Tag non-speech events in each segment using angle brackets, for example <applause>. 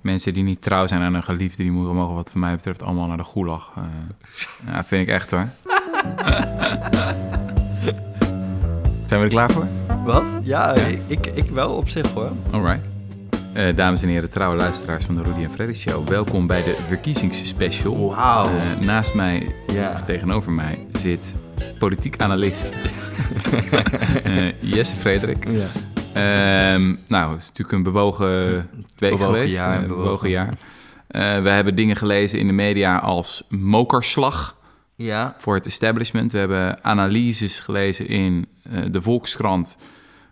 mensen die niet trouw zijn aan een geliefde, die mogen mogen wat van mij betreft allemaal naar de gulag. Uh, ja, vind ik echt hoor. <laughs> zijn we er klaar voor? Wat? Ja, Ik, ik wel op zich hoor. Alright. Uh, dames en heren, trouwe luisteraars van de Rudy en Freddy Show. Welkom bij de verkiezingsspecial. Wauw. Uh, naast mij, of tegenover mij, zit politiek analist <laughs> Jesse Frederik. Ja. Um, nou, het is natuurlijk een bewogen week bewogen geweest. Jaar, een bewogen, jaar. we hebben dingen gelezen in de media als mokerslag ja. voor het establishment. We hebben analyses gelezen in de Volkskrant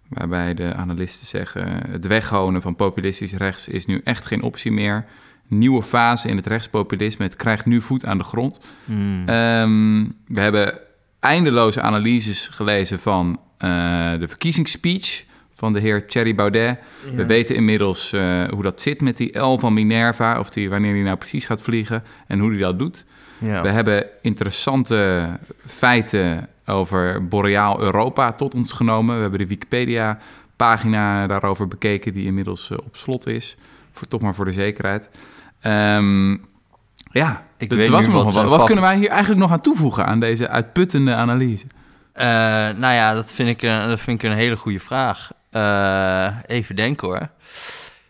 Waarbij de analisten zeggen: het weghonen van populistisch rechts is nu echt geen optie meer. Nieuwe fase in het rechtspopulisme. Het krijgt nu voet aan de grond. Hmm. Ehm, we hebben eindeloze analyses gelezen van uh, de verkiezingsspeech van de heer Thierry Baudet. We weten inmiddels uh, hoe dat zit met die L van Minerva, of die, wanneer hij nou precies gaat vliegen en hoe hij dat doet. Ja. We hebben interessante feiten over boreaal Europa tot ons genomen. We hebben de Wikipedia-pagina daarover bekeken, die inmiddels uh, op slot is. Voor, toch maar voor de zekerheid. Um, ja, ik weet was nog wat, wat. kunnen wij hier eigenlijk nog aan toevoegen aan deze uitputtende analyse? Eh, nou ja, dat vind ik, een- dat vind ik een hele goede vraag. Eh, even denken hoor.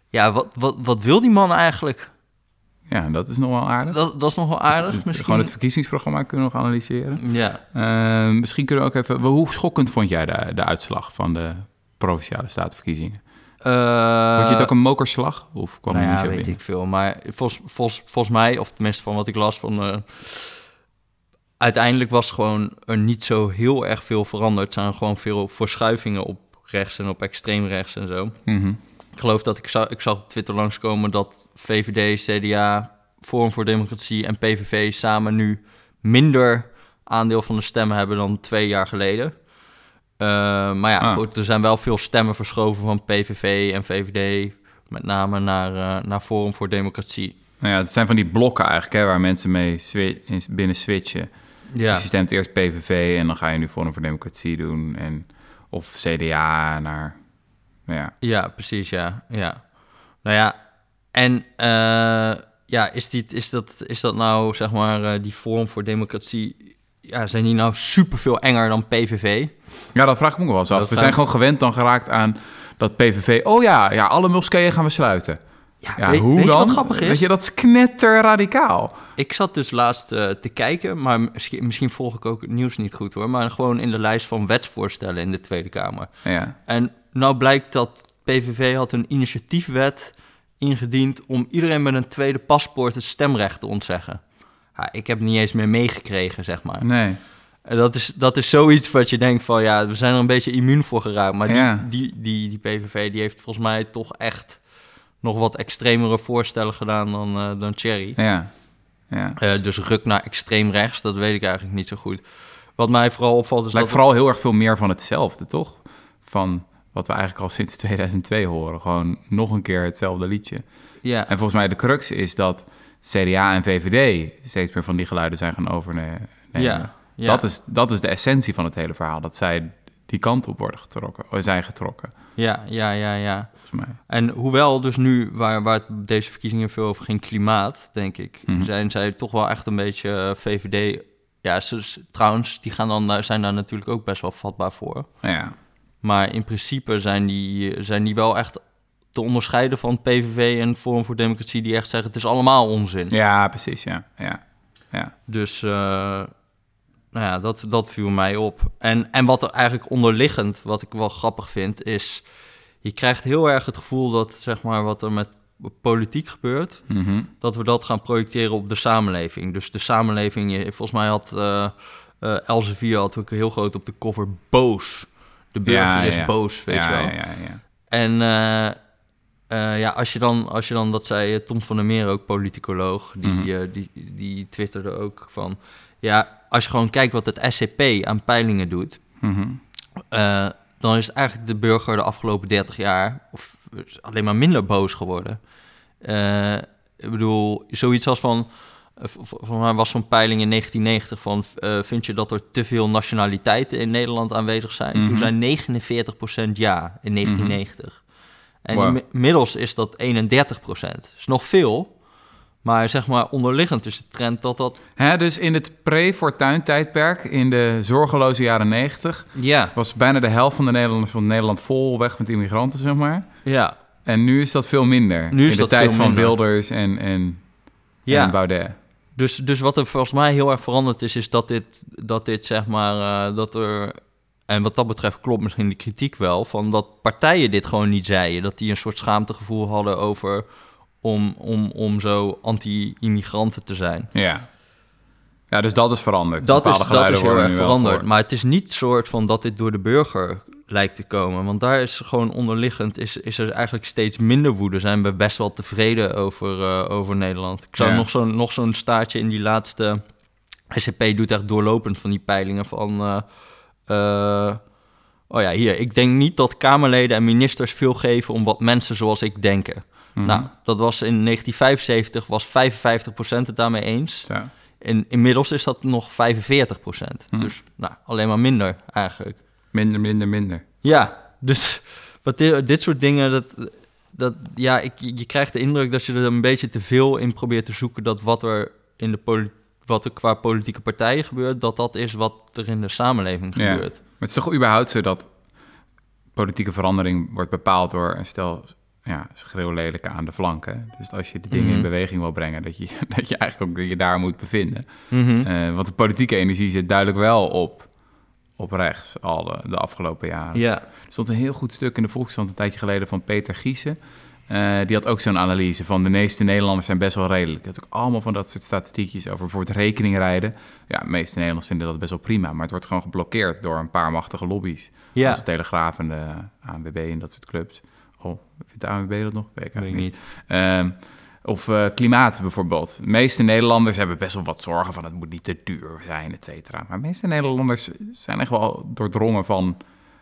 Ja, wat, wat, wat wil die man eigenlijk? Ja, dat is nog wel aardig. Dat, dat is nog wel aardig Het- misschien. Gewoon het verkiezingsprogramma kunnen we nog analyseren. Ja, Uh, misschien kunnen we ook even... Hoe schokkend vond jij de, de uitslag van de Provinciale Statenverkiezingen? Eh, Vond je het ook een mokerslag? Of kwam nou er niet ja, zo weet ik veel. Maar volgens, volgens, volgens mij, of tenminste van wat ik las, van, eh, uiteindelijk was gewoon er niet zo heel erg veel veranderd. Er zijn gewoon veel verschuivingen op rechts en op extreem rechts en zo. Mhm. Ik geloof dat ik, zag, ik zag op Twitter langskomen dat VVD, CDA, Forum voor Democratie en PVV samen nu minder aandeel van de stemmen hebben dan twee jaar geleden. Eh, maar ja, Ah. goed, er zijn wel veel stemmen verschoven van PVV en VVD, met name naar, eh, naar Forum voor Democratie. Nou ja, het zijn van die blokken eigenlijk, hè, waar mensen mee swi- binnen switchen. Ja, Dus je stemt eerst PVV en dan ga je nu Forum voor Democratie doen. En, of CDA naar... Nou ja, ja precies, ja. ja. Nou ja, en eh, ja, is, die, is, dat, is dat nou, zeg maar, eh, die Forum voor Democratie... Ja, zijn die nou superveel enger dan PVV? ja dat vraag ik me ook wel eens af. Dat We zijn gewoon gewend dan geraakt aan dat PVV... Oh ja, ja alle moskeeën gaan we sluiten. Ja, Ja, weet, hoe weet je dan? wat grappig is? Weet je, dat is knetterradicaal. Ik zat dus laatst eh, te kijken, maar misschien, misschien volg ik ook het nieuws niet goed hoor. Maar gewoon in de lijst van wetsvoorstellen in de Tweede Kamer. Ja. En nou blijkt dat PVV had een initiatiefwet ingediend om iedereen met een tweede paspoort het stemrecht te ontzeggen. Ja, ik heb het niet eens meer meegekregen, zeg maar. Nee. En dat is, dat is zoiets wat je denkt van, ja, we zijn er een beetje immuun voor geraakt. Maar die, die, die, die PVV die heeft volgens mij toch echt nog wat extremere voorstellen gedaan dan, eh, dan Thierry. Ja. Ja. Eh, dus ruk naar extreem rechts, dat weet ik eigenlijk niet zo goed. Wat mij vooral opvalt is lijkt dat... vooral heel erg veel meer van hetzelfde, toch? Van wat we eigenlijk al sinds <laughs> 2002 horen. Gewoon nog een keer hetzelfde liedje. Ja, En volgens mij de crux is dat CDA en VVD steeds meer van die geluiden zijn gaan overnemen. Ja, ja. Dat, is, dat is de essentie van het hele verhaal. Dat zij die kant op worden getrokken, of zijn getrokken, ja, ja, ja, ja. volgens mij. En hoewel dus nu, waar, waar het deze verkiezingen veel over ging, klimaat, denk ik, Mhm. zijn zij toch wel echt een beetje eh, VVD... Ja, ze, trouwens, die gaan dan, daar- zijn daar natuurlijk ook best wel vatbaar voor. Ja, Maar in principe zijn die, zijn die wel echt te onderscheiden van PVV en Forum voor Democratie... die echt zeggen, het is allemaal onzin. ja precies, ja. ja. ja. Dus eh, nou ja, dat, dat viel mij op. En, en wat er eigenlijk onderliggend, wat ik wel grappig vind, is... je krijgt heel erg het gevoel dat zeg maar, wat er met politiek gebeurt... Mhm. dat we dat gaan projecteren op de samenleving. Dus de samenleving, je- volgens mij had eh Elsevier had ook heel groot op de cover boos. De burger Ja, is ja. boos, weet ja, je wel. Ja, ja, ja. En eh, ja, als je, dan, als je dan, dat zei Tom van der Meer ook, politicoloog, die, Mhm. die, die twitterde ook van... Ja, als je gewoon kijkt wat het SCP aan peilingen doet... Mhm. eh, dan is eigenlijk de burger de afgelopen 30 jaar of alleen maar minder boos geworden. Eh, ik bedoel, zoiets als van. eh, Van mij was zo'n peiling in 1990 van. vind je dat er te veel nationaliteiten in Nederland aanwezig zijn? Mhm. Toen zei 49% ja in 1990. En Wow. inmiddels is dat 31 procent. is nog veel, maar zeg maar onderliggend is de trend dat dat... Hè, dus in het pre-fortuin-tijdperk, in de zorgeloze jaren 90, Ja, was bijna de helft van de Nederlanders van Nederland vol weg met immigranten, zeg maar. ja, En nu is dat veel minder. Nu is in de dat tijd veel van minder. Wilders en, en, ja. en Baudet. Dus, dus wat er volgens mij heel erg veranderd is, is dat dit, dat dit zeg maar, eh, dat er, en wat dat betreft klopt misschien de kritiek wel, van dat partijen dit gewoon niet zeiden. Dat die een soort schaamtegevoel hadden over om, om, om zo anti-immigranten te zijn. Ja. Ja, dus dat is veranderd. Dat Bepaalde is, dat is heel erg veranderd. Maar het is niet soort van dat dit door de burger lijkt te komen. Want daar is gewoon onderliggend, is, is er eigenlijk steeds minder woede. Zijn we best wel tevreden over, eh, over Nederland. Ik zou Ja. nog zo'n nog zo'n staartje in die laatste... SCP doet echt doorlopend van die peilingen van... eh, eh, oh ja, hier. Ik denk niet dat Kamerleden en ministers veel geven om wat mensen zoals ik denken. Mhm. Nou, dat was in 1975, was 55% het daarmee eens. Zo. En inmiddels is dat nog 45% Hm. Dus nou, alleen maar minder eigenlijk. Minder, minder, minder. Ja, dus <laughs> wat dit, dit soort dingen, dat, dat, ja, ik, je krijgt de indruk dat je er een beetje te veel in probeert te zoeken. Dat wat er, in de wat er qua politieke partijen gebeurt, dat dat is wat er in de samenleving Ja. gebeurt. Maar het is toch überhaupt zo dat politieke verandering wordt bepaald door een stel ja, schreeuwlelijke aan de flanken. Dus als je de dingen in Mhm. beweging wil brengen, dat je, <laughs> dat je eigenlijk ook dat je daar moet bevinden. Eh, want de politieke energie zit duidelijk wel op, op rechts al de, de afgelopen jaren. Ja, Er stond een heel goed stuk in de Volkskrant een tijdje geleden van Peter Giesen. Eh, die had ook zo'n analyse van de meeste Nederlanders zijn best wel redelijk. Dat is ook allemaal van dat soort statistiekjes over bijvoorbeeld rekeningrijden. Ja, de meeste Nederlanders vinden dat best wel prima, maar het wordt gewoon geblokkeerd door een paar machtige lobby's. ja. Als de Telegraaf en de ANWB en dat soort clubs. Oh, vindt de ANWB dat nog? Weet ik eigenlijk niet. niet. Ehm, of eh, klimaat bijvoorbeeld. De meeste Nederlanders hebben best wel wat zorgen van het moet niet te duur zijn, et cetera. Maar de meeste Nederlanders zijn echt wel doordrongen van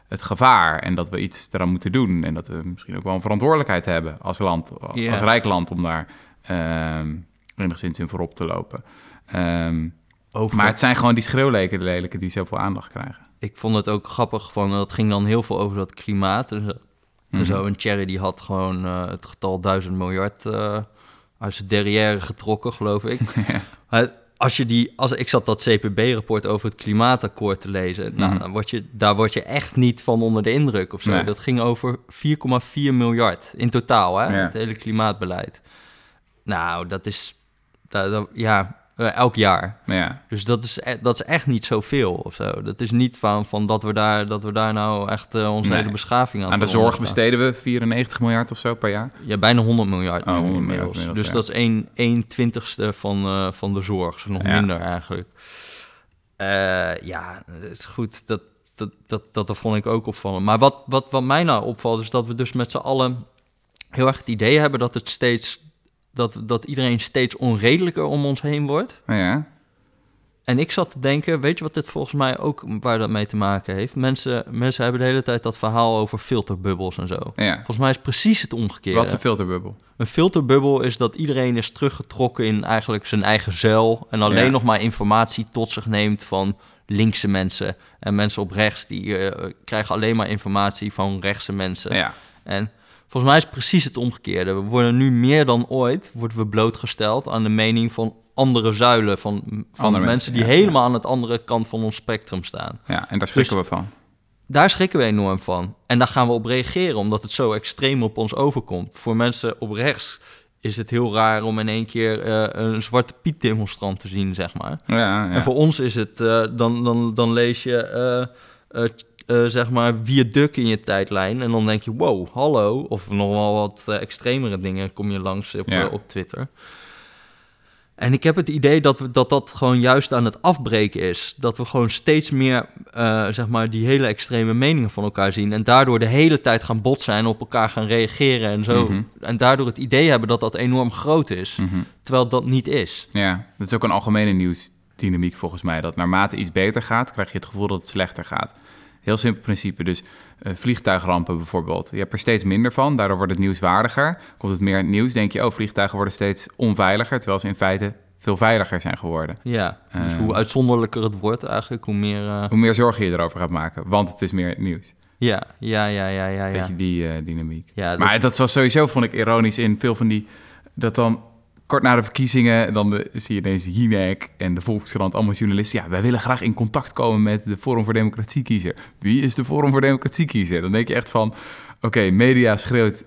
het gevaar en dat we iets eraan moeten doen. En dat we misschien ook wel een verantwoordelijkheid hebben als land, als rijk land, om daar ehm enigszins in voorop te lopen. Ehm, Over, maar het zijn gewoon die schreeuwlelijken lelijken die zoveel aandacht krijgen. ik vond het ook grappig, van, dat ging dan heel veel over dat klimaat. En zo. En Mhm. zo Cherry die had gewoon eh, het getal 1000 miljard eh, uit zijn derrière getrokken, geloof ik. <laughs> Maar als je die, als ik zat dat CPB-rapport over het klimaatakkoord te lezen, nou, Mhm. dan word je, daar word je echt niet van onder de indruk of zo. Nee. Dat ging over 4,4 miljard in totaal, hè, Ja. het hele klimaatbeleid. Nou, dat is, dat, dat- ja, eh, elk jaar. Ja, Dus dat is, e- dat is echt niet zoveel of zo. Dat is niet van, van dat, we daar, dat we daar nou echt eh, onze Nee. hele beschaving aan aan de zorg besteden we 94 miljard of zo per jaar. Ja, bijna 100 miljard Oh, nu 100 miljard inmiddels. inmiddels, Dus ja. dat is 1, 1 twintigste van, eh, van de zorg. Dus nog Ja. minder eigenlijk. Ja, dat is goed. Dat, dat, dat, dat, dat vond ik ook opvallend. Maar wat, wat, wat mij nou opvalt, is dat we dus met z'n allen heel erg het idee hebben dat het steeds. Dat, dat iedereen steeds onredelijker om ons heen wordt. Ja, En ik zat te denken, weet je wat dit volgens mij ook waar dat mee te maken heeft? Mensen, mensen hebben de hele tijd dat verhaal over filterbubbels en zo. ja. Volgens mij is precies het omgekeerde. Wat is een filterbubbel? Een filterbubbel is dat iedereen is teruggetrokken in eigenlijk zijn eigen zuil. En alleen Ja. nog maar informatie tot zich neemt van linkse mensen. En mensen op rechts, die eh, krijgen alleen maar informatie van rechtse mensen. Ja, En volgens mij is het precies het omgekeerde. We worden nu meer dan ooit worden we blootgesteld aan de mening van andere zuilen. Van, van Andere mensen, die ja, helemaal aan het andere kant van ons spectrum staan. ja, en daar schrikken we van. Daar schrikken we enorm van. En daar gaan we op reageren, omdat het zo extreem op ons overkomt. Voor mensen op rechts is het heel raar om in één keer eh, een zwarte Piet demonstrant te zien, zeg maar. Ja, ja. En voor ons is het, eh, dan, dan, dan lees je, eh, eh, zeg maar, Viaduct in je tijdlijn. En dan denk je, wow, hallo. Of nog wel wat eh, extremere dingen kom je langs op, Ja. eh, op Twitter. En ik heb het idee dat, we, dat dat gewoon juist aan het afbreken is. Dat we gewoon steeds meer, zeg maar, die hele extreme meningen van elkaar zien. En daardoor de hele tijd gaan botsen en op elkaar gaan reageren en zo. Mhm. En daardoor het idee hebben dat dat enorm groot is. Mhm. Terwijl dat niet is. Ja, dat is ook een algemene nieuwsdynamiek volgens mij. Dat naarmate iets beter gaat, krijg je het gevoel dat het slechter gaat. Heel simpel principe. Dus eh, vliegtuigrampen bijvoorbeeld. Je hebt er steeds minder van, daardoor wordt het nieuwswaardiger. Komt het meer in het nieuws, denk je, oh, vliegtuigen worden steeds onveiliger. Terwijl ze in feite veel veiliger zijn geworden. Ja, dus Eh. hoe uitzonderlijker het wordt eigenlijk, hoe meer... eh, Hoe meer zorgen je erover gaat maken, want het is meer het nieuws. Ja, ja, ja, ja, ja. ja. Beetje die dynamiek. Ja, dat- Maar dat was sowieso, vond ik ironisch in veel van die... Dat dan kort na de verkiezingen, dan de, zie je ineens Jinek en de Volkskrant, allemaal journalisten. Ja, wij willen graag in contact komen met de Forum voor Democratie kiezer. Wie is de Forum voor Democratie kiezer? Dan denk je echt van, oké, media schreeuwt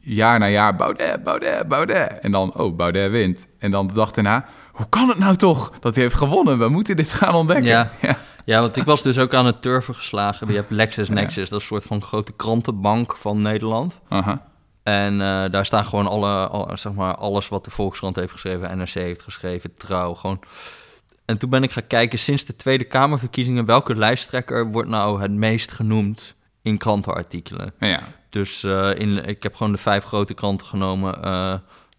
jaar na jaar Baudet, Baudet, Baudet. En dan, oh, Baudet wint. En dan de dag daarna, hoe kan het nou toch dat hij heeft gewonnen? We moeten dit gaan ontdekken. Ja. ja. Ja, want ik was dus ook aan het turven geslagen. Je hebt LexisNexis, dat is een soort van grote krantenbank van Nederland. Aha. En eh, daar staan gewoon alle, al- zeg maar, alles wat de Volkskrant heeft geschreven, NRC heeft geschreven, Trouw, gewoon. En toen ben ik gaan kijken, sinds de Tweede Kamerverkiezingen, welke lijsttrekker wordt nou het meest genoemd in krantenartikelen? Ja. Dus eh, in, ik heb gewoon de vijf grote kranten genomen. eh,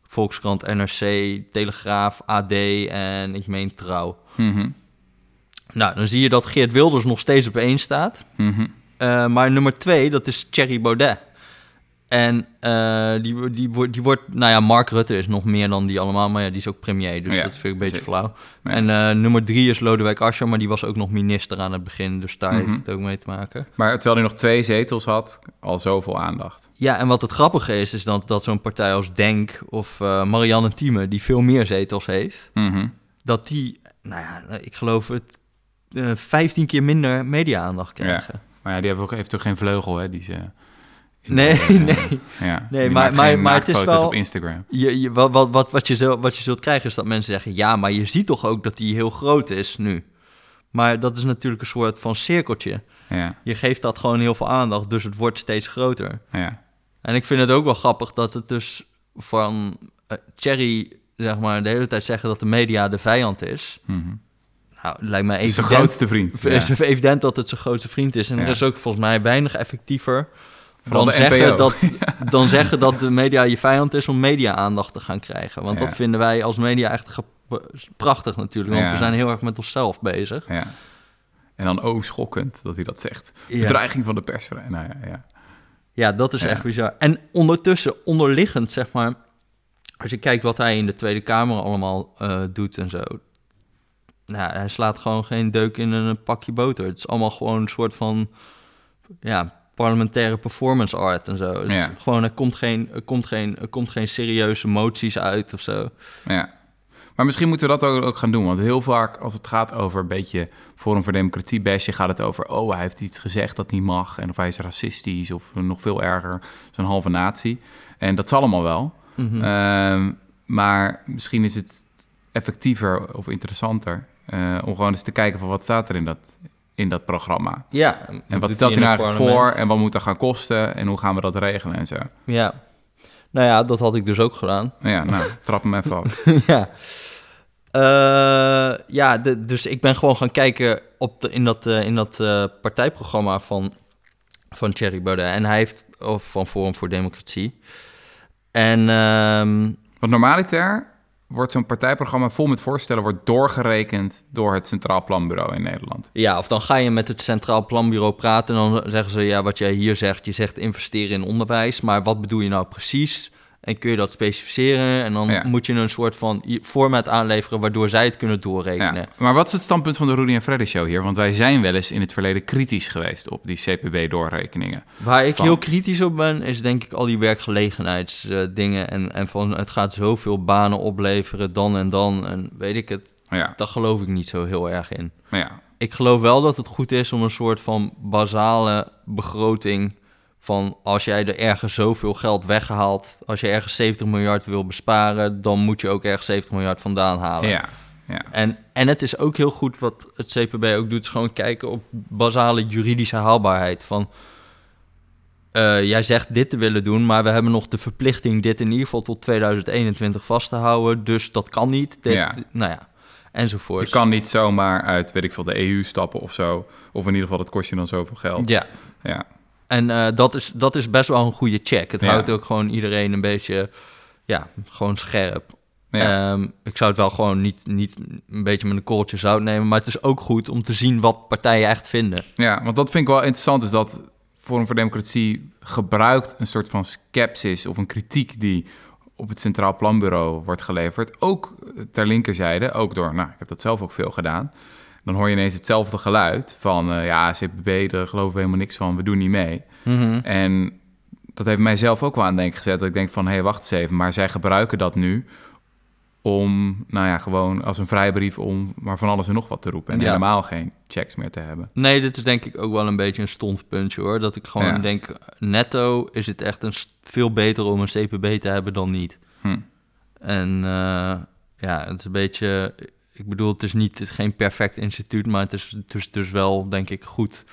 Volkskrant, NRC, Telegraaf, AD en ik meen Trouw. Mhm. Nou, dan zie je dat Geert Wilders nog steeds op één staat. Mhm. Maar nummer twee, dat is Thierry Baudet. En eh, die, die, wordt, die wordt, nou ja, Mark Rutte is nog meer dan die allemaal, maar ja, die is ook premier, dus Ja, dat vind ik een beetje zeker. flauw. Ja. En eh, nummer drie is Lodewijk Asscher, maar die was ook nog minister aan het begin, dus daar Mhm. heeft het ook mee te maken. Maar terwijl hij nog twee zetels had, al zoveel aandacht. Ja, en wat het grappige is, is dat, dat zo'n partij als Denk of eh, Marianne Thieme, die veel meer zetels heeft, Mhm. dat die, nou ja, ik geloof het, eh 15 keer minder media-aandacht krijgen. Maar ja, die hebben ook, heeft toch geen vleugel, hè? Die ze, Nee, eh, nee. Ja, Nee, maar- maar- maar het is wel- op Instagram. Je, je, wat, wat, wat, wat, je zult, wat je zult krijgen is dat mensen zeggen... ja, maar je ziet toch ook dat die heel groot is nu. Maar dat is natuurlijk een soort van cirkeltje. Ja, Je geeft dat gewoon heel veel aandacht, dus het wordt steeds groter. ja. En ik vind het ook wel grappig dat het dus van eh, Thierry... zeg maar, de hele tijd zeggen dat de media de vijand is. Mhm. Nou, het lijkt mij Is zijn evident, grootste vriend. <laughs> Ja. is evident dat het zijn grootste vriend is. En er is ook volgens mij weinig effectiever... Vooral Dan zeggen, dat, <laughs> dan zeggen dat de media je vijand is om media-aandacht te gaan krijgen. Want Ja. dat vinden wij als media echt prachtig natuurlijk. Want Ja. we zijn heel erg met onszelf bezig. Ja. En dan, oh, schokkend dat hij dat zegt. Bedreiging van de persvrij. Nou ja, ja. Ja, dat is echt bizar. En ondertussen, onderliggend zeg maar... Als je kijkt wat hij in de Tweede Kamer allemaal eh, doet en zo... Nou, hij slaat gewoon geen deuk in een pakje boter. Het is allemaal gewoon een soort van... Ja, parlementaire performance art en zo. Is Ja. Gewoon, er komt, geen, er, komt geen, er komt geen serieuze moties uit of zo. ja. Maar misschien moeten we dat ook, ook gaan doen. Want heel vaak als het gaat over een beetje Forum voor Democratie basje... gaat het over, oh, hij heeft iets gezegd dat niet mag... en of hij is racistisch of nog veel erger, zo'n halve natie. En dat is allemaal wel. Mhm. Ehm, maar misschien is het effectiever of interessanter... eh, om gewoon eens te kijken van wat staat er in dat, in dat programma. Ja. En wat stelt hij nou eigenlijk voor en wat moet dat gaan kosten en hoe gaan we dat regelen en zo. Ja. Nou ja, dat had ik dus ook gedaan. Ja, nou, <laughs> trap hem even af. ja. Eh, ja, de- dus ik ben gewoon gaan kijken op de, in dat, eh, in dat eh, partijprogramma van, van Thierry Baudet. En hij heeft, of van Forum voor Democratie. En Want normaliter wordt zo'n partijprogramma vol met voorstellen... wordt doorgerekend door het Centraal Planbureau in Nederland. ja, of dan ga je met het Centraal Planbureau praten... en dan zeggen ze, ja, wat jij hier zegt, je zegt investeren in onderwijs... maar wat bedoel je nou precies? En kun je dat specificeren? En dan Ja. moet je een soort van format aanleveren... waardoor zij het kunnen doorrekenen. Ja. Maar wat is het standpunt van de Rudy en Freddy Show hier? Want wij zijn wel eens in het verleden kritisch geweest op die CPB-doorrekeningen. Waar ik Van- heel kritisch op ben, is denk ik al die werkgelegenheidsdingen. en, en van het gaat zoveel banen opleveren, dan en dan. En weet ik het, Ja, daar geloof ik niet zo heel erg in. maar ja. Ik geloof wel dat het goed is om een soort van basale begroting. Van als jij er ergens zoveel geld weghaalt, als je ergens 70 miljard wil besparen, dan moet je ook ergens 70 miljard vandaan halen. ja, ja. En, en het is ook heel goed wat het CPB ook doet, is gewoon kijken op basale juridische haalbaarheid. Van, eh, jij zegt dit te willen doen, maar we hebben nog de verplichting dit in ieder geval tot 2021 vast te houden. Dus dat kan niet. Dit, Ja. Nou ja, enzovoort. Je kan niet zomaar uit, weet ik veel, de EU stappen of zo. Of in ieder geval, dat kost je dan zoveel geld. Ja, Ja, en eh, dat, is, dat is best wel een goede check. Het Ja. houdt ook gewoon iedereen een beetje, ja, gewoon scherp. ja. Ehm, ik zou het wel gewoon niet, niet een beetje met een korreltje zout nemen. Maar het is ook goed om te zien wat partijen echt vinden. Ja, want dat vind ik wel interessant, is dat Forum voor Democratie gebruikt een soort van sceptisch of een kritiek die op het Centraal Planbureau wordt geleverd. Ook ter linkerzijde, ook door, nou, ik heb dat zelf ook veel gedaan. Dan hoor je ineens hetzelfde geluid van... eh, ja, CPB, daar geloven we helemaal niks van, we doen niet mee. Mhm. En dat heeft mijzelf ook wel aan denken gezet. Dat ik denk van, hé, hey, wacht eens even. Maar zij gebruiken dat nu om, nou ja, gewoon als een vrijbrief... om maar van alles en nog wat te roepen. En Ja. helemaal geen checks meer te hebben. Nee, dit is denk ik ook wel een beetje een stondpuntje hoor. Dat ik gewoon Ja. denk, netto is het echt een veel beter om een CPB te hebben dan niet. Hm. En eh, ja, het is een beetje... Ik bedoel, het is niet het is geen perfect instituut, maar het is, het is dus wel, denk ik, goed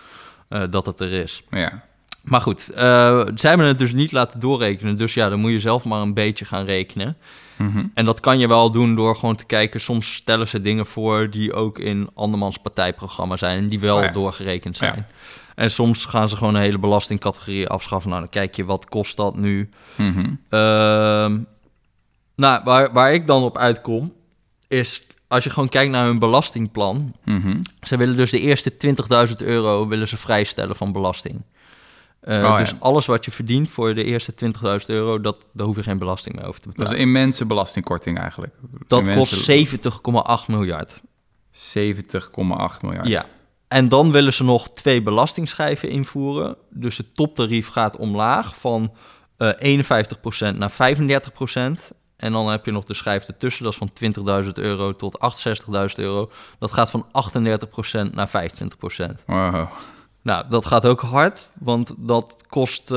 eh, dat het er is. Maar ja, Maar goed, eh, zij hebben het dus niet laten doorrekenen. Dus ja, dan moet je zelf maar een beetje gaan rekenen. Mhm. En dat kan je wel doen door gewoon te kijken. Soms stellen ze dingen voor die ook in andermans partijprogramma zijn. En die wel Oh ja. doorgerekend Ja. zijn. En soms gaan ze gewoon een hele belastingcategorie afschaffen. Nou, dan kijk je, wat kost dat nu? Mhm. Ehm, nou, waar, waar ik dan op uitkom, is als je gewoon kijkt naar hun belastingplan. Mhm. Ze willen dus de eerste 20.000 euro willen ze vrijstellen van belasting. Eh, Oh, ja. Dus alles wat je verdient voor de eerste 20.000 euro, dat, daar hoef je geen belasting meer over te Dat betalen. is een immense belastingkorting eigenlijk. Dat Immense- kost 70,8 miljard. 70,8 miljard. Ja. En dan willen ze nog twee belastingschijven invoeren. Dus het toptarief gaat omlaag van eh 51% naar 35%. En dan heb je nog de schijf ertussen, dat is van 20.000 euro tot 68.000 euro. Dat gaat van 38% naar 25%. Wow. Nou, dat gaat ook hard, want dat kost, eh,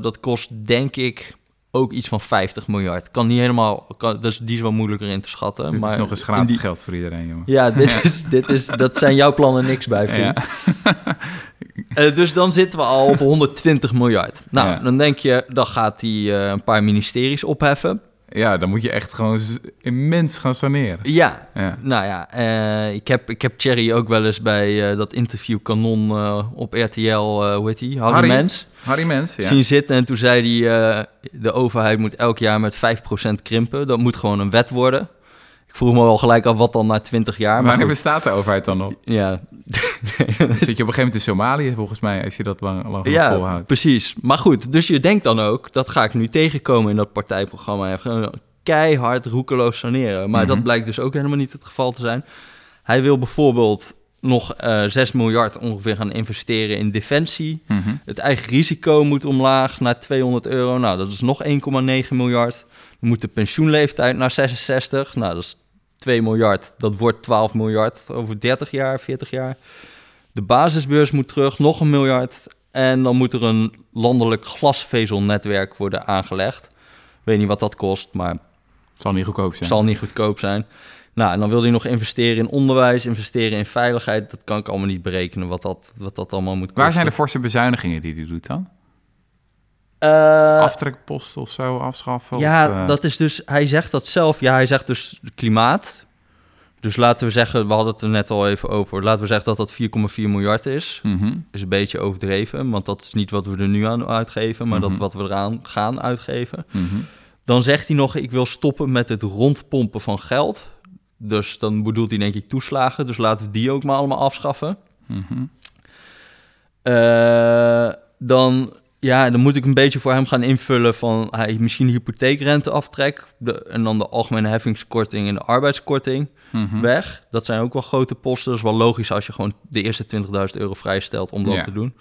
dat kost denk ik ook iets van 50 miljard. Kan niet helemaal, kan, dus die is wel moeilijker in te schatten. Dit maar is nog eens gratis die- geld voor iedereen, jongen. Ja, dit is, dit is, dat zijn jouw plannen niks bij, vriend. Ja. <laughs> Eh, dus dan zitten we al op 120 miljard. Nou, Ja. dan denk je, dan gaat hij eh, een paar ministeries opheffen. Ja, dan moet je echt gewoon immens gaan saneren. Ja, Ja. nou ja, eh, ik, heb, ik heb Thierry ook wel eens bij eh, dat interview Kanon eh, op RTL, hoe heet? Harry, Harry? Mens. Harry Mens, ja. zien zitten. En toen zei hij, de overheid moet elk jaar met 5% krimpen. Dat moet gewoon een wet worden. Ik vroeg me wel gelijk af wat dan na 20 jaar. Maar Wanneer goed, bestaat de overheid dan nog? ja, <laughs> Dan zit je op een gegeven moment in Somalië, volgens mij, als je dat lang, lang ja volhoudt. precies. Maar goed, dus je denkt dan ook, dat ga ik nu tegenkomen in dat partijprogramma. Keihard roekeloos saneren. Maar Mhm. dat blijkt dus ook helemaal niet het geval te zijn. Hij wil bijvoorbeeld nog eh 6 miljard ongeveer gaan investeren in defensie. Mhm. Het eigen risico moet omlaag naar 200 euro. Nou, dat is nog 1,9 miljard. Dan moet de pensioenleeftijd naar 66. Nou, dat is 2 miljard. Dat wordt 12 miljard over 30 jaar, 40 jaar. De basisbeurs moet terug, nog een miljard. En dan moet er een landelijk glasvezelnetwerk worden aangelegd. Ik weet niet wat dat kost, maar Zal niet goedkoop het zijn. zal niet goedkoop zijn. Nou, en dan wil hij nog investeren in onderwijs, investeren in veiligheid. Dat kan ik allemaal niet berekenen, wat dat, wat dat allemaal moet kosten. Waar zijn de forse bezuinigingen die hij doet dan? Eh, Aftrekpost of zo afschaffen? Ja, of, eh, dat is dus, hij zegt dat zelf. Ja, hij zegt dus klimaat. Dus laten we zeggen, we hadden het er net al even over. Laten we zeggen dat dat 4,4 miljard is. mhm. Is een beetje overdreven, want dat is niet wat we er nu aan uitgeven, maar Mhm. dat wat we eraan gaan uitgeven. Mhm. Dan zegt hij nog, ik wil stoppen met het rondpompen van geld. Dus dan bedoelt hij denk ik toeslagen. Dus laten we die ook maar allemaal afschaffen. Mhm. Eh, dan, ja, dan moet ik een beetje voor hem gaan invullen van hij misschien hypotheekrenteaftrek de, en dan de algemene heffingskorting en de arbeidskorting Mhm. weg. Dat zijn ook wel grote posten. Dat is wel logisch als je gewoon de eerste 20.000 euro vrijstelt om dat Ja. te doen.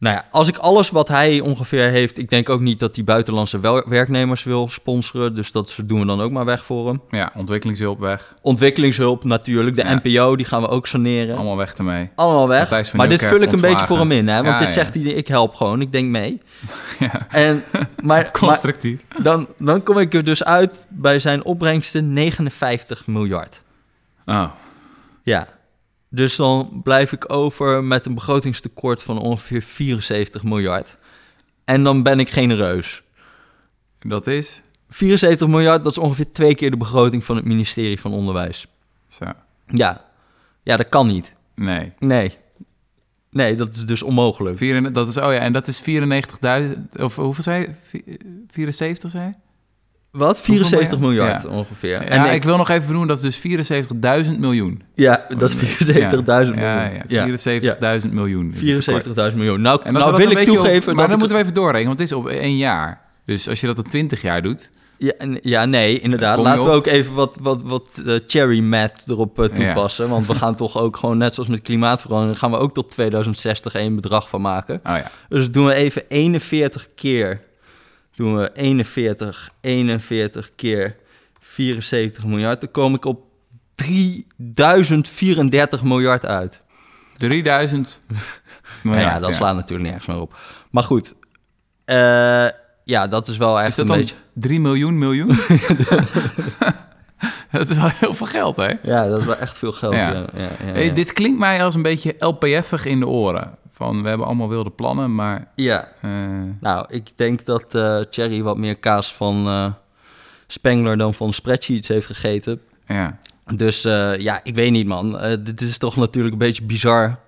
Nou ja, als ik alles wat hij ongeveer heeft, ik denk ook niet dat hij buitenlandse werknemers wil sponsoren, dus dat doen we dan ook maar weg voor hem. Ja, ontwikkelingshulp weg. Ontwikkelingshulp natuurlijk, de Ja. NPO die gaan we ook saneren. Allemaal weg ermee. Allemaal weg. Maar dit vul ik een beetje voor hem in, hè? Want Ja, dit ja. zegt hij, ik help gewoon, ik denk mee. <laughs> Ja, En, maar, <laughs> maar constructief. dan, dan kom ik er dus uit bij zijn opbrengsten 59 miljard. Oh, Ja. Dus dan blijf ik over met een begrotingstekort van ongeveer 74 miljard. En dan ben ik genereus. dat is... 74 miljard, dat is ongeveer twee keer de begroting van het ministerie van Onderwijs. Zo. Ja, ja dat kan niet. Nee. Nee. Nee, dat is dus onmogelijk. Vier, dat is, oh ja, en dat is 94.000... Of hoeveel zei je? Vi- 74 zei? Wat? 74 Hoeveel miljard Ja. ongeveer. Ja, en ik, wil nog even benoemen, dat is dus 74.000 miljoen. ja, dat is 74.000 miljoen. Ja, ja, Ja. 74.000 miljoen. is het tekort. 74.000 miljoen. Nou, En nou wil ik toegeven Op, maar dat dan ik moeten we even doorrekenen, want het is op één jaar. Dus als je dat op 20 jaar doet, Ja, ja, nee, inderdaad. Laten we ook even wat, wat, wat eh, cherry math erop eh, Ja. toepassen. Want we gaan toch ook gewoon, net zoals met klimaatverandering, gaan we ook tot 2060 één bedrag van maken. Oh ja. Dus doen we even 41 keer. Doen we 41, 41 keer 74 miljard. Dan kom ik op 3034 miljard uit. 3000 Nou <laughs> ja, miljard, dat slaat natuurlijk nergens meer op. Maar goed, eh, ja, dat is wel echt Is dat een dan beetje... 3 miljoen miljoen? <laughs> <laughs> dat is wel heel veel geld, hè? Ja, dat is wel echt veel geld. Ja. Ja. Hey, dit klinkt mij als een beetje LPF'ig in de oren. Van, we hebben allemaal wilde plannen, maar... ja, eh, nou, ik denk dat eh Thierry wat meer kaas van eh, Spengler dan van spreadsheets heeft gegeten. ja. Dus ja, ik weet niet, man. Dit is toch natuurlijk een beetje bizar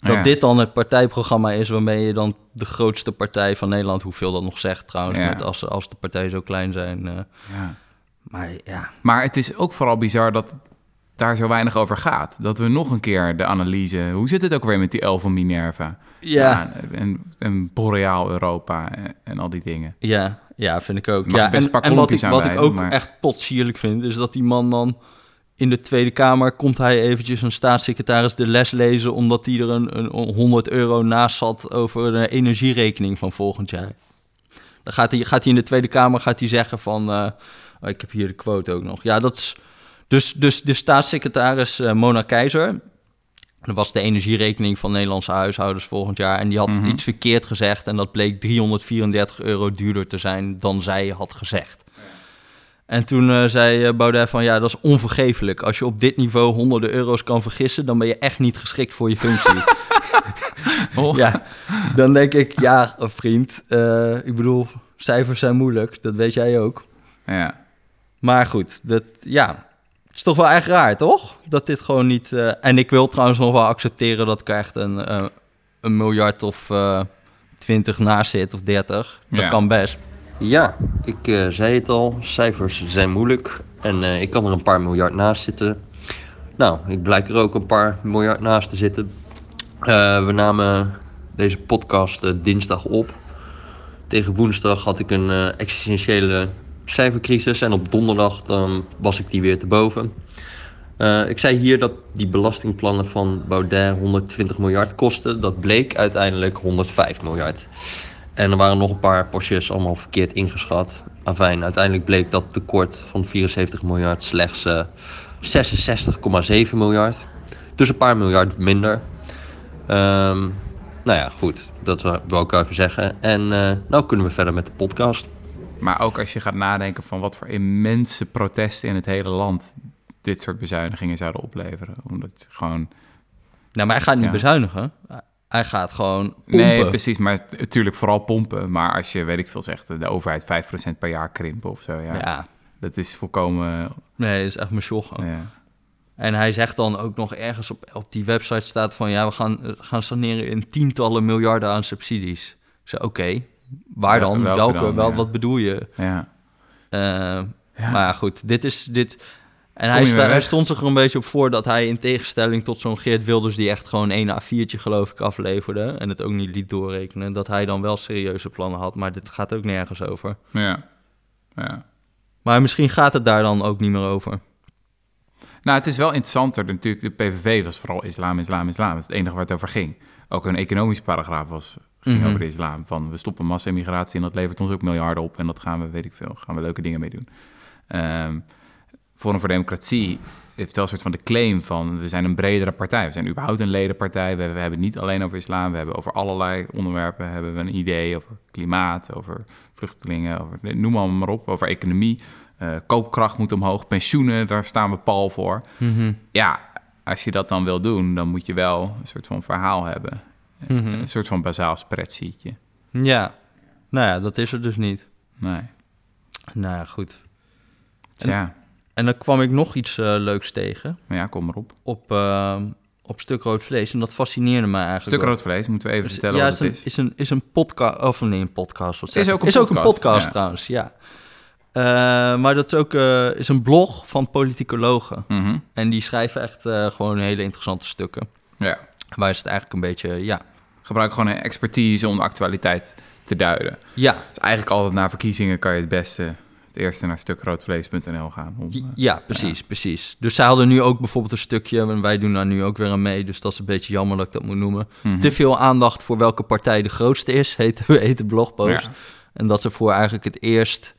dat Ja. dit dan het partijprogramma is waarmee je dan de grootste partij van Nederland, hoeveel dat nog zegt trouwens, Ja. met als, als de partijen zo klein zijn. ja. maar ja, Maar het is ook vooral bizar dat daar zo weinig over gaat. Dat we nog een keer de analyse... Hoe zit het ook weer met die El van Minerva? ja, en, en Boreaal Europa en, en al die dingen. ja, ja, vind ik ook. Mag ja, best en, wat ik, wat ik ook maar- echt potsierlijk vind, is dat die man dan in de Tweede Kamer komt hij eventjes een staatssecretaris de les lezen, omdat hij er een, een 100 euro naast zat over de energierekening van volgend jaar. Dan gaat hij, gaat hij in de Tweede Kamer gaat hij zeggen van, eh, oh, ik heb hier de quote ook nog. Ja, dat is dus, dus de staatssecretaris eh, Mona Keizer. Dat was de energierekening van Nederlandse huishoudens volgend jaar. En die had Mhm. iets verkeerd gezegd. En dat bleek 334 euro duurder te zijn dan zij had gezegd. En toen eh, zei eh, Baudet van ja, dat is onvergeeflijk. Als je op dit niveau honderden euro's kan vergissen, dan ben je echt niet geschikt voor je functie. <laughs> Oh. ja, dan denk ik, ja, vriend. ik bedoel, cijfers zijn moeilijk, dat weet jij ook. Ja. Maar goed, dat, ja, het is toch wel echt raar, toch? Dat dit gewoon niet... eh, en ik wil trouwens nog wel accepteren dat ik er echt een, eh, een miljard of eh 20 naast zit, of 30. Dat Ja. kan best. Ja, ik eh, zei het al, cijfers zijn moeilijk en eh, ik kan er een paar miljard naast zitten. Nou, ik blijk er ook een paar miljard naast te zitten. Eh, we namen deze podcast dinsdag op. Tegen woensdag had ik een eh, existentiële cijfercrisis en op donderdag was ik die weer te boven. Eh, ik zei hier dat die belastingplannen van Baudet 120 miljard kosten. Dat bleek uiteindelijk 105 miljard. En er waren nog een paar postjes allemaal verkeerd ingeschat. Afijn, uiteindelijk bleek dat tekort van 74 miljard slechts eh, 66,7 miljard. Dus een paar miljard minder. Ehm, nou ja, goed. Dat wil ik even zeggen. En eh nou kunnen we verder met de podcast. Maar ook als je gaat nadenken van wat voor immense protesten in het hele land dit soort bezuinigingen zouden opleveren. Omdat het gewoon... Nou, maar hij gaat niet Ja. bezuinigen. Hij gaat gewoon pompen. Nee, precies. Maar natuurlijk vooral pompen. Maar als je, weet ik veel, zegt de overheid 5% per jaar krimpen of zo. Ja, Ja, Dat is volkomen... nee, dat is echt mijn sjoggen. ja. En hij zegt dan ook nog ergens op, op die website staat van... ja, we gaan, gaan saneren in tientallen miljarden aan subsidies. Ik zei, oké, waar Ja, dan? welke Welke? dan, wel, ja. Wat bedoel je? ja. Eh, Maar goed, dit is... Dit, en hij, sta- stond zich er een beetje op voor dat hij in tegenstelling tot zo'n Geert Wilders... die echt gewoon één A4'tje geloof ik afleverde... en het ook niet liet doorrekenen... dat hij dan wel serieuze plannen had. Maar dit gaat ook nergens over. Ja. ja. Maar misschien gaat het daar dan ook niet meer over. Nou, het is wel interessanter. Natuurlijk, de PVV was vooral islam, islam, islam. Dat is het enige waar het over ging. Ook een economische paragraaf was, ging Mhm. over de islam. Van, we stoppen massa-immigratie en dat levert ons ook miljarden op. En dat gaan we, weet ik veel, gaan we leuke dingen mee doen. Ehm Forum voor Democratie heeft wel een soort van de claim van... we zijn een bredere partij. We zijn überhaupt een ledenpartij. We, we hebben het niet alleen over islam. We hebben over allerlei onderwerpen hebben we een idee. Over klimaat, over vluchtelingen, over, noem allemaal maar op. Over economie. Eh, koopkracht moet omhoog. Pensioenen, daar staan we pal voor. Ja, als je dat dan wil doen, dan moet je wel een soort van verhaal hebben. Mhm. Een soort van bazaal spreadsheetje. Ja, nou ja, dat is er dus niet. Nee. Nou ja, goed. Dus ja, En dan kwam ik nog iets eh, leuks tegen nou ja, kom maar op. op, eh, op Stuk Rood Vlees. En dat fascineerde me eigenlijk Stuk wel. rood vlees, moeten we even Is- vertellen ja, wat is het een, is. is een, is een podcast, of nee, een podcast. Wat Is ook een is ook een podcast, podcast ja. trouwens, ja. Eh, maar dat is ook eh, is een blog van politicologen. Mhm. En die schrijven echt gewoon hele interessante stukken. Ja, Waar is het eigenlijk een beetje, ja. Gebruik gewoon een expertise om de actualiteit te duiden. Ja, Dus eigenlijk altijd na verkiezingen kan je het beste het eerste naar stukroodvlees.nl gaan. Om, uh, ja, precies, precies. Dus zij hadden nu ook bijvoorbeeld een stukje, en wij doen daar nu ook weer aan mee, dus dat is een beetje jammer dat ik dat moet noemen. mhm. Te veel aandacht voor welke partij de grootste is, <laughs> heet, heet de blogpost. Ja. En dat ze voor eigenlijk het eerst,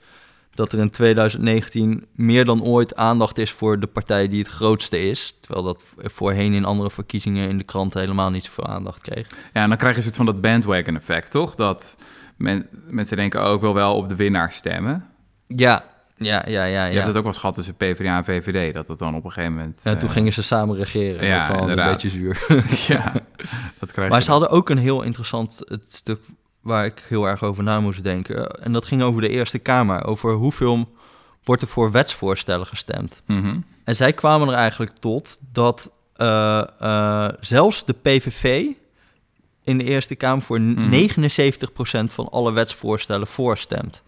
dat er in 2019 meer dan ooit aandacht is voor de partij die het grootste is. Terwijl dat voorheen in andere verkiezingen in de krant helemaal niet zoveel aandacht kreeg. Ja, en dan krijg je soort van dat bandwagon effect, toch? Dat men, mensen denken ook wel wel op de winnaar stemmen. Ja, ja, ja, ja. Je ja. hebt het ook wel eens gehad tussen PvdA en VVD, dat het dan op een gegeven moment... En toen eh, gingen ze samen regeren. ja, dat is dan een beetje zuur. <laughs> ja, dat krijg Maar je ze hadden ook een heel interessant het stuk waar ik heel erg over na moest denken. En dat ging over de Eerste Kamer. Over hoeveel wordt er voor wetsvoorstellen gestemd. Mhm. En zij kwamen er eigenlijk tot dat eh, eh, zelfs de PVV in de Eerste Kamer voor Mhm. 79% van alle wetsvoorstellen voorstemt.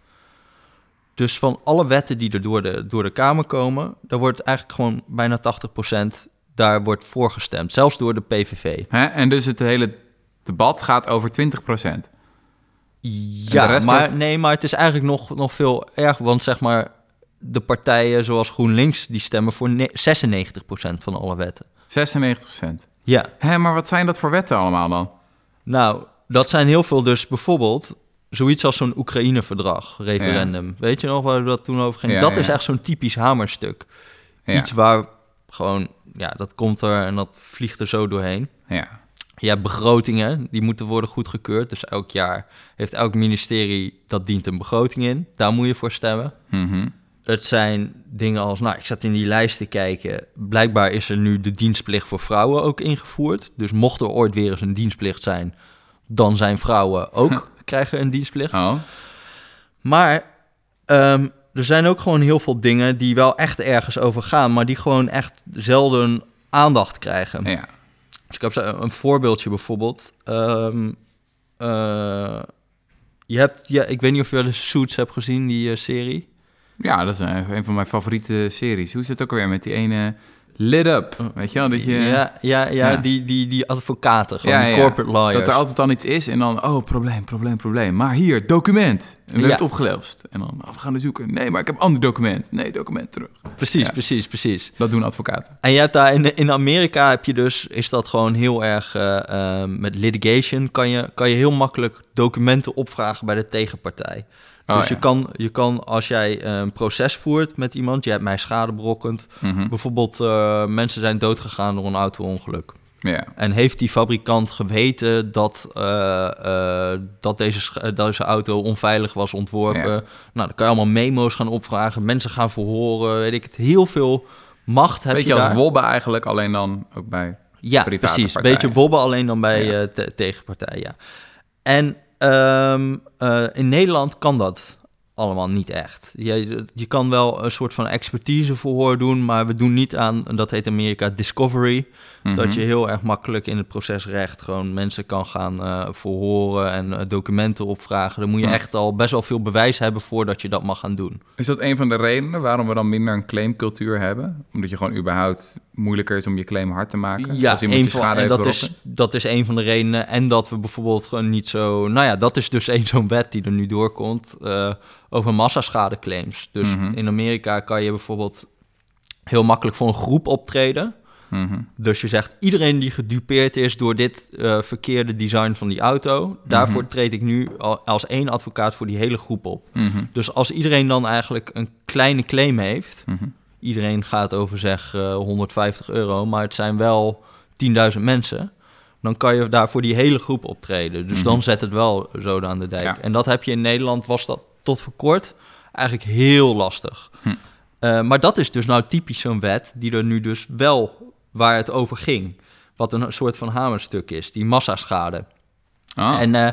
Dus van alle wetten die er door de, door de Kamer komen, daar wordt eigenlijk gewoon bijna 80% daar wordt voorgestemd. Zelfs door de PVV. Hè? En dus het hele debat gaat over 20 procent. Ja, maar, nee, maar het is eigenlijk nog, nog veel erger. Want zeg maar, de partijen zoals GroenLinks... die stemmen voor ne- 96% van alle wetten. 96 procent. Ja, Hé, maar wat zijn dat voor wetten allemaal dan? nou, dat zijn heel veel dus bijvoorbeeld... zoiets als zo'n Oekraïne-verdrag, referendum. Weet je nog waar dat toen over ging? Ja, dat ja. is echt zo'n typisch hamerstuk. Iets waar gewoon... Ja, dat komt er en dat vliegt er zo doorheen. Ja. Je hebt begrotingen, die moeten worden goedgekeurd. Dus elk jaar heeft elk ministerie, dat dient een begroting in. Daar moet je voor stemmen. Mhm. Het zijn dingen als, nou, ik zat in die lijst te kijken. Blijkbaar is er nu de dienstplicht voor vrouwen ook ingevoerd. Dus mocht er ooit weer eens een dienstplicht zijn, dan zijn vrouwen ook <laughs> krijgen een dienstplicht. Oh, Maar ehm, er zijn ook gewoon heel veel dingen die wel echt ergens over gaan, maar die gewoon echt zelden aandacht krijgen. ja. Dus ik heb een voorbeeldje bijvoorbeeld. Ehm, eh, je hebt, ja, ik weet niet of je wel eens Suits hebt gezien, die eh, serie. Ja, dat is een, een van mijn favoriete series. Hoe is het ook alweer met die ene Lit Up? Weet je wel, dat je... Ja, ja, ja, Ja. Die, die, die advocaten, gewoon Ja, die corporate lawyers. Dat er altijd dan iets is en dan, oh, probleem, probleem, probleem. Maar hier, document. En we hebben Ja. het opgelost. En dan, oh, we gaan er zoeken. Nee, maar ik heb een ander document. Nee, document terug. Precies, precies, precies. Dat doen advocaten. En je hebt daar in, in Amerika heb je dus, is dat gewoon heel erg eh, eh, met litigation, kan je, kan je heel makkelijk documenten opvragen bij de tegenpartij. Oh, dus ja. je, kan, je kan, als jij eh, een proces voert met iemand, je hebt mij schade berokkend. Mhm. Bijvoorbeeld, eh, mensen zijn doodgegaan door een auto-ongeluk. En heeft die fabrikant geweten dat, eh, eh, dat deze, deze auto onveilig was ontworpen? Nou, dan kan je allemaal memo's gaan opvragen, mensen gaan verhoren, weet ik het. Heel veel macht heb Weet je als daar. wobben eigenlijk, alleen dan ook bij... Ja, private precies. partijen. Beetje wobben alleen dan bij Ja. eh, te- tegenpartij, ja. En ehm, eh, in Nederland kan dat allemaal niet echt. Je, je kan wel een soort van expertiseverhoor doen, maar we doen niet aan, dat heet Amerika discovery, Mhm. dat je heel erg makkelijk in het procesrecht gewoon mensen kan gaan eh, verhoren en eh, documenten opvragen. Dan moet je Ja. echt al best wel veel bewijs hebben voordat je dat mag gaan doen. Is dat een van de redenen waarom we dan minder een claimcultuur hebben? Omdat je gewoon überhaupt moeilijker is om je claim hard te maken? Ja, als iemand een van, schade en heeft dat is, dat is een van de redenen. En dat we bijvoorbeeld gewoon niet zo... Nou ja, dat is dus één zo'n wet die er nu doorkomt eh, over massaschadeclaims. Dus Mhm. in Amerika kan je bijvoorbeeld heel makkelijk voor een groep optreden. Mhm. Dus je zegt, iedereen die gedupeerd is door dit eh, verkeerde design van die auto... daarvoor Mhm. treed ik nu al- als één advocaat voor die hele groep op. Mhm. Dus als iedereen dan eigenlijk een kleine claim heeft... Iedereen gaat over zeg eh, 150 euro, maar het zijn wel 10.000 mensen. Dan kan je daar voor die hele groep optreden. Dus dan zet het wel zoden aan de dijk. Ja. En dat heb je in Nederland, was dat tot voor kort eigenlijk heel lastig. Hm. Eh, maar dat is dus nou typisch zo'n wet die er nu dus wel waar het over ging. Wat een soort van hamerstuk is, die massaschade. Ah. En eh,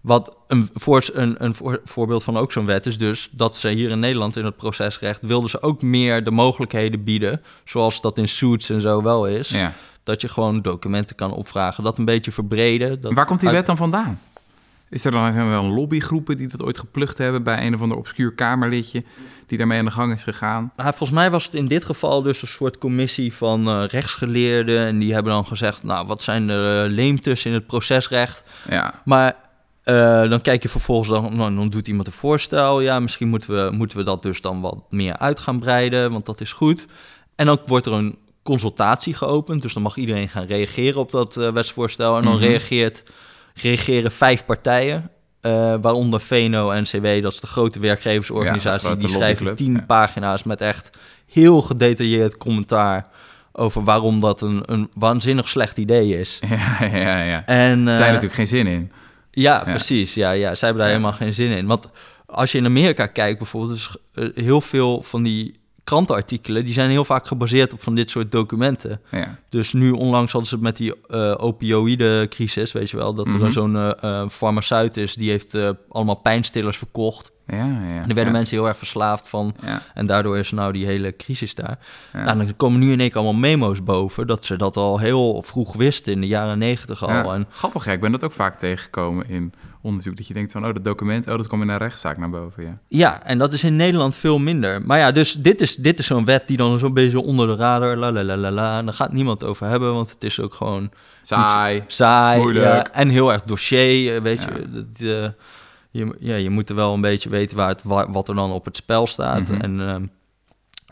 wat een, voor, een, een voor- voorbeeld van ook zo'n wet is dus dat ze hier in Nederland in het procesrecht wilden ze ook meer de mogelijkheden bieden, zoals dat in suits en zo wel is, ja. dat je gewoon documenten kan opvragen, dat een beetje verbreden. Dat Waar komt die uit- wet dan vandaan? Is er dan zijn er dan lobbygroepen die dat ooit geplukt hebben bij een of ander obscuur Kamerlidje die daarmee aan de gang is gegaan? Nou, volgens mij was het in dit geval dus een soort commissie van eh, rechtsgeleerden en die hebben dan gezegd, nou wat zijn de leemtes in het procesrecht? Ja. Maar Eh, dan kijk je vervolgens, dan, nou, dan doet iemand een voorstel. Ja, misschien moeten we, moeten we dat dus dan wat meer uit gaan breiden, want dat is goed. En dan wordt er een consultatie geopend. Dus dan mag iedereen gaan reageren op dat eh, wetsvoorstel. En dan Mhm. reageert, reageren vijf partijen. eh, waaronder VNO-NCW, dat is de grote werkgeversorganisatie. Ja, die schrijven tien ja. pagina's met echt heel gedetailleerd commentaar over waarom dat een, een waanzinnig slecht idee is. <laughs> Ja, ja, ja. En, Er eh, zijn natuurlijk geen zin in. ja, Ja. precies. Ja, ja, zij hebben daar helemaal geen zin in. Want als je in Amerika kijkt bijvoorbeeld, is heel veel van die krantenartikelen, die zijn heel vaak gebaseerd op van dit soort documenten. Ja, Dus nu onlangs hadden ze het met die eh opioïde-crisis, weet je wel, dat Mhm. er zo'n eh, eh, farmaceut is, die heeft allemaal pijnstillers verkocht. ja, ja. En er werden ja. mensen heel erg verslaafd van. Ja, En daardoor is nou die hele crisis daar. Nou, dan komen nu in één keer allemaal memo's boven, dat ze dat al heel vroeg wisten in de jaren negentig al. Ja, En Grappig, ja. Ik ben dat ook vaak tegengekomen in onderzoek. Dat je denkt van, oh, dat document, oh, dat komt in een rechtszaak naar boven, ja. Ja, en dat is in Nederland veel minder. Maar ja, dus dit is, dit is zo'n wet die dan zo'n beetje onder de radar, la la la la la. En daar gaat niemand over hebben, want het is ook gewoon Saai. saai. Moeilijk. ja, en heel erg dossier, eh, weet Ja. je. Dat, eh, je. Ja, je moet er wel een beetje weten waar het, wa- wat er dan op het spel staat. Mhm. en, ehm,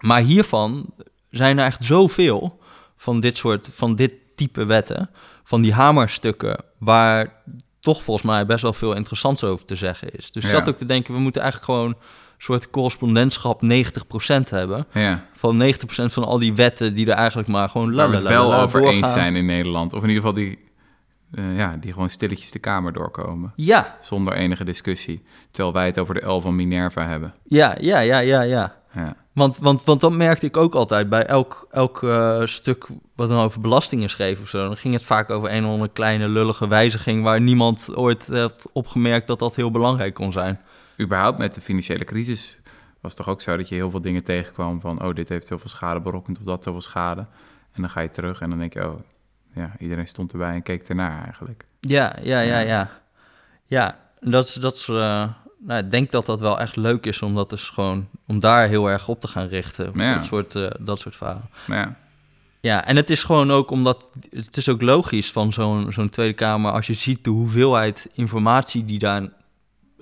maar hiervan zijn er echt zoveel van dit soort, van dit type wetten, van die hamerstukken, waar toch volgens mij best wel veel interessants over te zeggen is. Dus ik Ja. zat ook te denken, we moeten eigenlijk gewoon een soort correspondentschap 90% hebben. Ja. Van 90% van al die wetten die er eigenlijk maar gewoon Waar we het wel over eens zijn in Nederland. Of in ieder geval die, eh, ja, die gewoon stilletjes de Kamer doorkomen. Ja, Zonder enige discussie. Terwijl wij het over de L van Minerva hebben. ja, ja, ja, ja, ja. Ja, Want, want, want dat merkte ik ook altijd bij elk, elk eh, stuk wat dan over belastingen schreef of zo. Dan ging het vaak over een of andere kleine lullige wijziging waar niemand ooit heeft opgemerkt dat dat heel belangrijk kon zijn. überhaupt met de financiële crisis was het toch ook zo dat je heel veel dingen tegenkwam van, oh, dit heeft zoveel schade berokkend of dat zoveel schade. En dan ga je terug en dan denk je, oh, ja, iedereen stond erbij en keek ernaar eigenlijk. Ja, ja, ja, ja. Ja, dat is, dat is eh, nou, ik denk dat dat wel echt leuk is om dat dus gewoon, om daar heel erg op te gaan richten. Ja. Dat, soort, eh, dat soort verhalen. Ja, Ja, en het is gewoon ook omdat het is ook logisch van zo'n zo'n Tweede Kamer als je ziet de hoeveelheid informatie die daar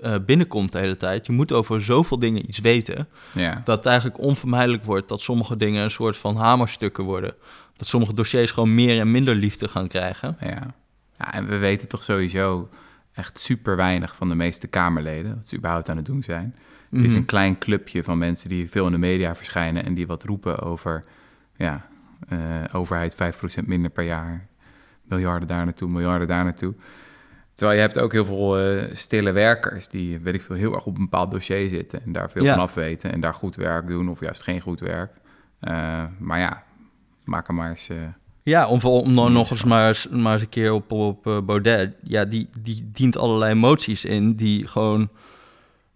eh, binnenkomt de hele tijd. Je moet over zoveel dingen iets weten ja, dat het eigenlijk onvermijdelijk wordt dat sommige dingen een soort van hamerstukken worden. Dat sommige dossiers gewoon meer en minder liefde gaan krijgen. ja. ja. En we weten toch sowieso echt super weinig van de meeste Kamerleden, wat ze überhaupt aan het doen zijn. Het is Mhm. een klein clubje van mensen die veel in de media verschijnen en die wat roepen over, ja, eh, overheid 5% minder per jaar, miljarden daar naartoe, miljarden daar naartoe. Terwijl je hebt ook heel veel eh, stille werkers die, weet ik veel, heel erg op een bepaald dossier zitten en daar veel Ja. van af weten en daar goed werk doen of juist geen goed werk. Eh, maar ja, maak er maar eens... Ja, om, om dan nog eens maar, eens maar eens een keer op, op eh, Baudet. Ja, die, die dient allerlei moties in die gewoon...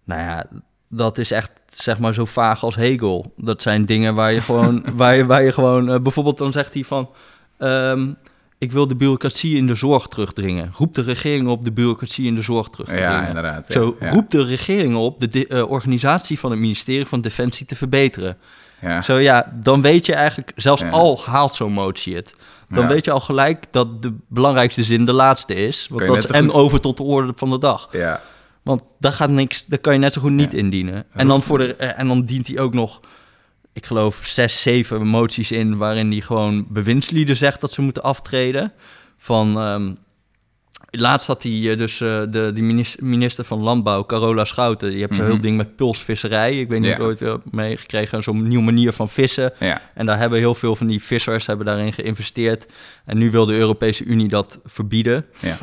Nou ja, dat is echt zeg maar zo vaag als Hegel. Dat zijn dingen waar je gewoon... <laughs> waar je, waar je gewoon eh, bijvoorbeeld dan zegt hij van... ehm, ik wil de bureaucratie in de zorg terugdringen. Roep de regering op de bureaucratie in de zorg terug te ja, inderdaad. ja, Zo ja, roept de regering op de de, eh, organisatie van het ministerie van Defensie te verbeteren. Ja. Zo ja, dan weet je eigenlijk, zelfs Ja. al haalt zo'n motie het, dan Ja. weet je al gelijk dat de belangrijkste zin de laatste is. Want dat is en goed- over tot de orde van de dag. ja. Want daar gaat niks, daar kan je net zo goed niet indienen. En dan, voor de, eh, en dan dient hij ook nog, ik geloof, zes, zeven moties in waarin hij gewoon bewindslieden zegt dat ze moeten aftreden. Van, ehm, laatst had hij eh, dus eh, de, die minister, van Landbouw, Carola Schouten. Je hebt zo'n Mhm. heel ding met pulsvisserij. Ik weet niet Ja. of je ooit meegekregen. Zo'n nieuwe manier van vissen. ja. En daar hebben heel veel van die vissers hebben daarin geïnvesteerd. En nu wil de Europese Unie dat verbieden. ja.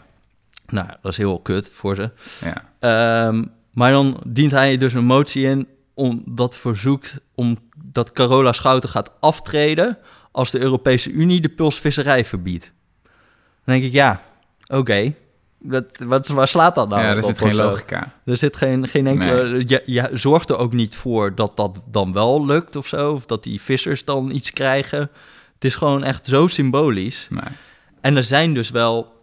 Nou, dat is heel kut voor ze. ja. Ehm, maar dan dient hij dus een motie in om dat verzoekt om dat Carola Schouten gaat aftreden als de Europese Unie de pulsvisserij verbiedt. Dan denk ik, ja, oké. Dat, wat, waar slaat dat nou ja, er zit geen zo? logica. Er zit geen, geen enkele... Je, je zorgt er ook niet voor dat dat dan wel lukt of zo. Of dat die vissers dan iets krijgen. Het is gewoon echt zo symbolisch. Nee. En er zijn dus wel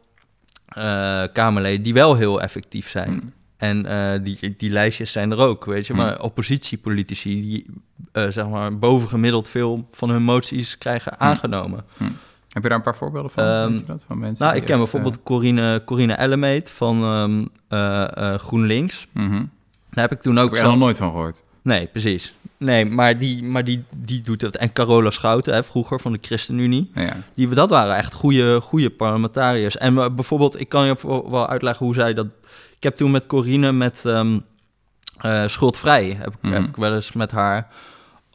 eh, Kamerleden die wel heel effectief zijn. Hmm. En eh, die, die lijstjes zijn er ook, weet je. Hmm. Maar oppositiepolitici die, eh, zeg maar, bovengemiddeld veel van hun moties krijgen Hmm. aangenomen. Hmm. Heb je daar een paar voorbeelden van? Ehm, dat, van mensen Nou, ik ken echt, bijvoorbeeld Corine, Corine Ellemeet van eh, eh, GroenLinks. eh, mhm. Daar heb ik toen Heb ook er nog nooit van gehoord. Nee, precies. Nee, maar die, maar die, die doet het. En Carola Schouten, hè, vroeger van de ChristenUnie. Ja. Die, dat waren echt goede, goede parlementariërs. En eh, bijvoorbeeld, ik kan je wel uitleggen hoe zij dat... Ik heb toen met Corine met eh, Schuldvrij... Heb, ik- Mhm. heb ik wel eens met haar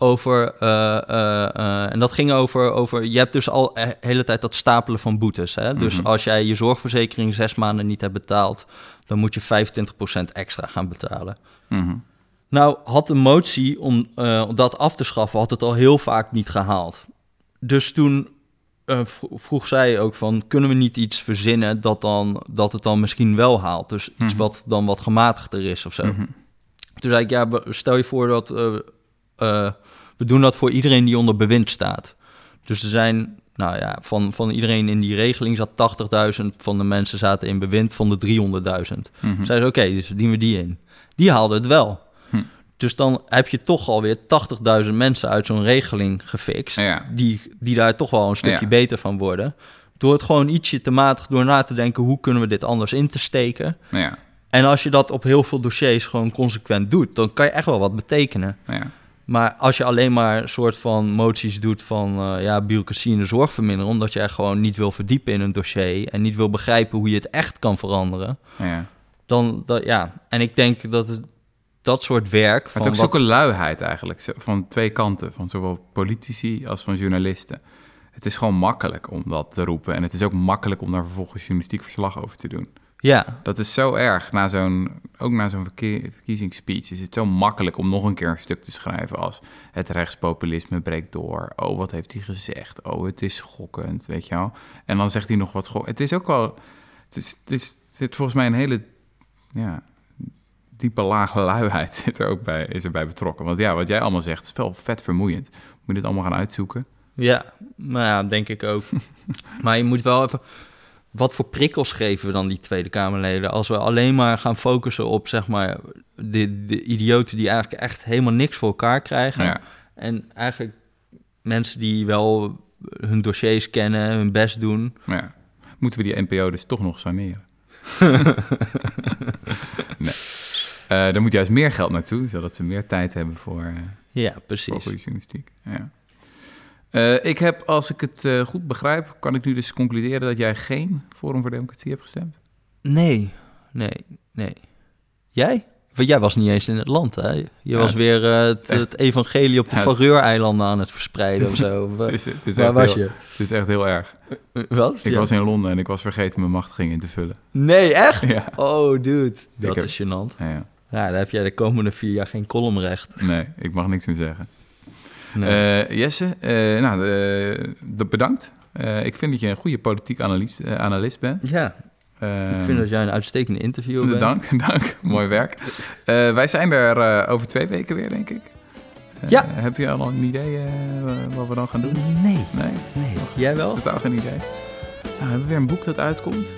over... eh, eh, eh, en dat ging over, over... Je hebt dus al de hele tijd dat stapelen van boetes. Hè? Dus Mhm. als jij je zorgverzekering zes maanden niet hebt betaald... dan moet je 25% extra gaan betalen. Mhm. Nou, had de motie om dat af te schaffen, had het al heel vaak niet gehaald. Dus toen vro- vroeg zij ook van, kunnen we niet iets verzinnen dat, dan, dat het dan misschien wel haalt? Dus iets Mhm. wat dan wat gematigder is of zo. Toen zei ik, ja, stel je voor dat we doen dat voor iedereen die onder bewind staat. Dus er zijn, nou ja, van, van iedereen in die regeling zat 80.000 van de mensen zaten in bewind van de 300.000. Mhm. Zeiden ze, oké, dus dienen we die in. Die haalden het wel. Hm. Dus dan heb je toch alweer 80.000 mensen uit zo'n regeling gefixt... Ja. Die, die daar toch wel een stukje Ja. beter van worden. Door het gewoon ietsje te matig, door na te denken... hoe kunnen we dit anders in te steken... Ja. En als je dat op heel veel dossiers gewoon consequent doet, dan kan je echt wel wat betekenen. Ja. Maar als je alleen maar een soort van moties doet van eh, ja, bureaucratie in de zorg verminderen, omdat je er gewoon niet wil verdiepen in een dossier en niet wil begrijpen hoe je het echt kan veranderen, ja. dan dat, ja. En ik denk dat het, dat soort werk Maar het is ook wat- zulke luiheid eigenlijk, van twee kanten, van zowel politici als van journalisten. Het is gewoon makkelijk om dat te roepen en het is ook makkelijk om daar vervolgens journalistiek verslag over te doen. Ja, Dat is zo erg, na zo'n, ook na zo'n verkiezingsspeech is het zo makkelijk om nog een keer een stuk te schrijven als het rechtspopulisme breekt door. Oh, wat heeft hij gezegd? Oh, het is schokkend, weet je wel. En dan zegt hij nog wat schokkend. Het is ook wel, het, is, het, is, het zit volgens mij een hele, ja, diepe laag luiheid <laughs> zit er ook bij, is erbij betrokken. Want ja, wat jij allemaal zegt, is wel vet vermoeiend. Moet je dit allemaal gaan uitzoeken? ja, nou ja, denk ik ook. <laughs> maar je moet wel even, wat voor prikkels geven we dan die Tweede Kamerleden als we alleen maar gaan focussen op zeg maar de, de idioten die eigenlijk echt helemaal niks voor elkaar krijgen. Ja, En eigenlijk mensen die wel hun dossiers kennen, hun best doen. ja. Moeten we die NPO dus toch nog saneren? <laughs> nee. Eh er moet juist meer geld naartoe, zodat ze meer tijd hebben voor, eh, Ja, voor precies. goede journalistiek. Ja. Eh, ik heb, als ik het eh, goed begrijp, kan ik nu dus concluderen dat jij geen Forum voor Democratie hebt gestemd. Nee, nee, nee. Jij? Want jij was niet eens in het land, hè? Je Ja, was het- weer eh, het, echt- het evangelie op de Ja, Faroe-eilanden aan het verspreiden of zo. <laughs> Of, Het is, het is Waar was heel, je? Het is echt heel erg. Wat? Ik Ja. was in Londen en ik was vergeten mijn machtiging in te vullen. Nee, echt? Oh, dude. Dat heb- is gênant. Ja, ja. Dan heb jij de komende vier jaar geen columnrecht. Nee, ik mag niks meer zeggen. Nee. Eh, Jesse, eh, nou, eh, de- bedankt. Ik vind dat je een goede politiek analist, analist bent. ja, ik vind dat jij een uitstekende interviewer bent. Dank, <laughs> dank. Mooi werk. Wij zijn er over twee weken weer, denk ik. Ja. Heb je al een idee wat we dan gaan doen? Nee, Nee, nee. Jij wel? totaal geen idee. Nou, hebben we weer een boek dat uitkomt?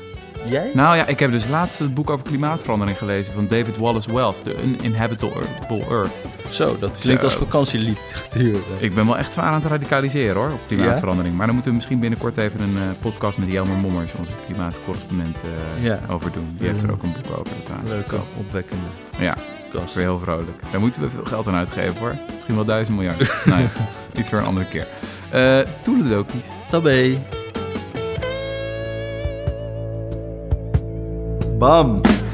Jij? Nou ja, ik heb dus laatst het boek over klimaatverandering gelezen van David Wallace Wells, The Uninhabitable Earth. Zo, dat klinkt Zo. als vakantieliteratuur. <laughs> Ik ben wel echt zwaar aan het radicaliseren hoor, op klimaatverandering. Maar dan moeten we misschien binnenkort even een eh, podcast met Jelmer Mommers, onze klimaatcorrespondent, eh, Ja. over doen. Die heeft er ook een boek over. Leuke, opwekkende Ja, dat is weer heel vrolijk. Daar moeten we veel geld aan uitgeven hoor. Misschien wel duizend miljard. <laughs> nou ja, iets voor een andere keer. Eh Toeledokies. Tabé. bum.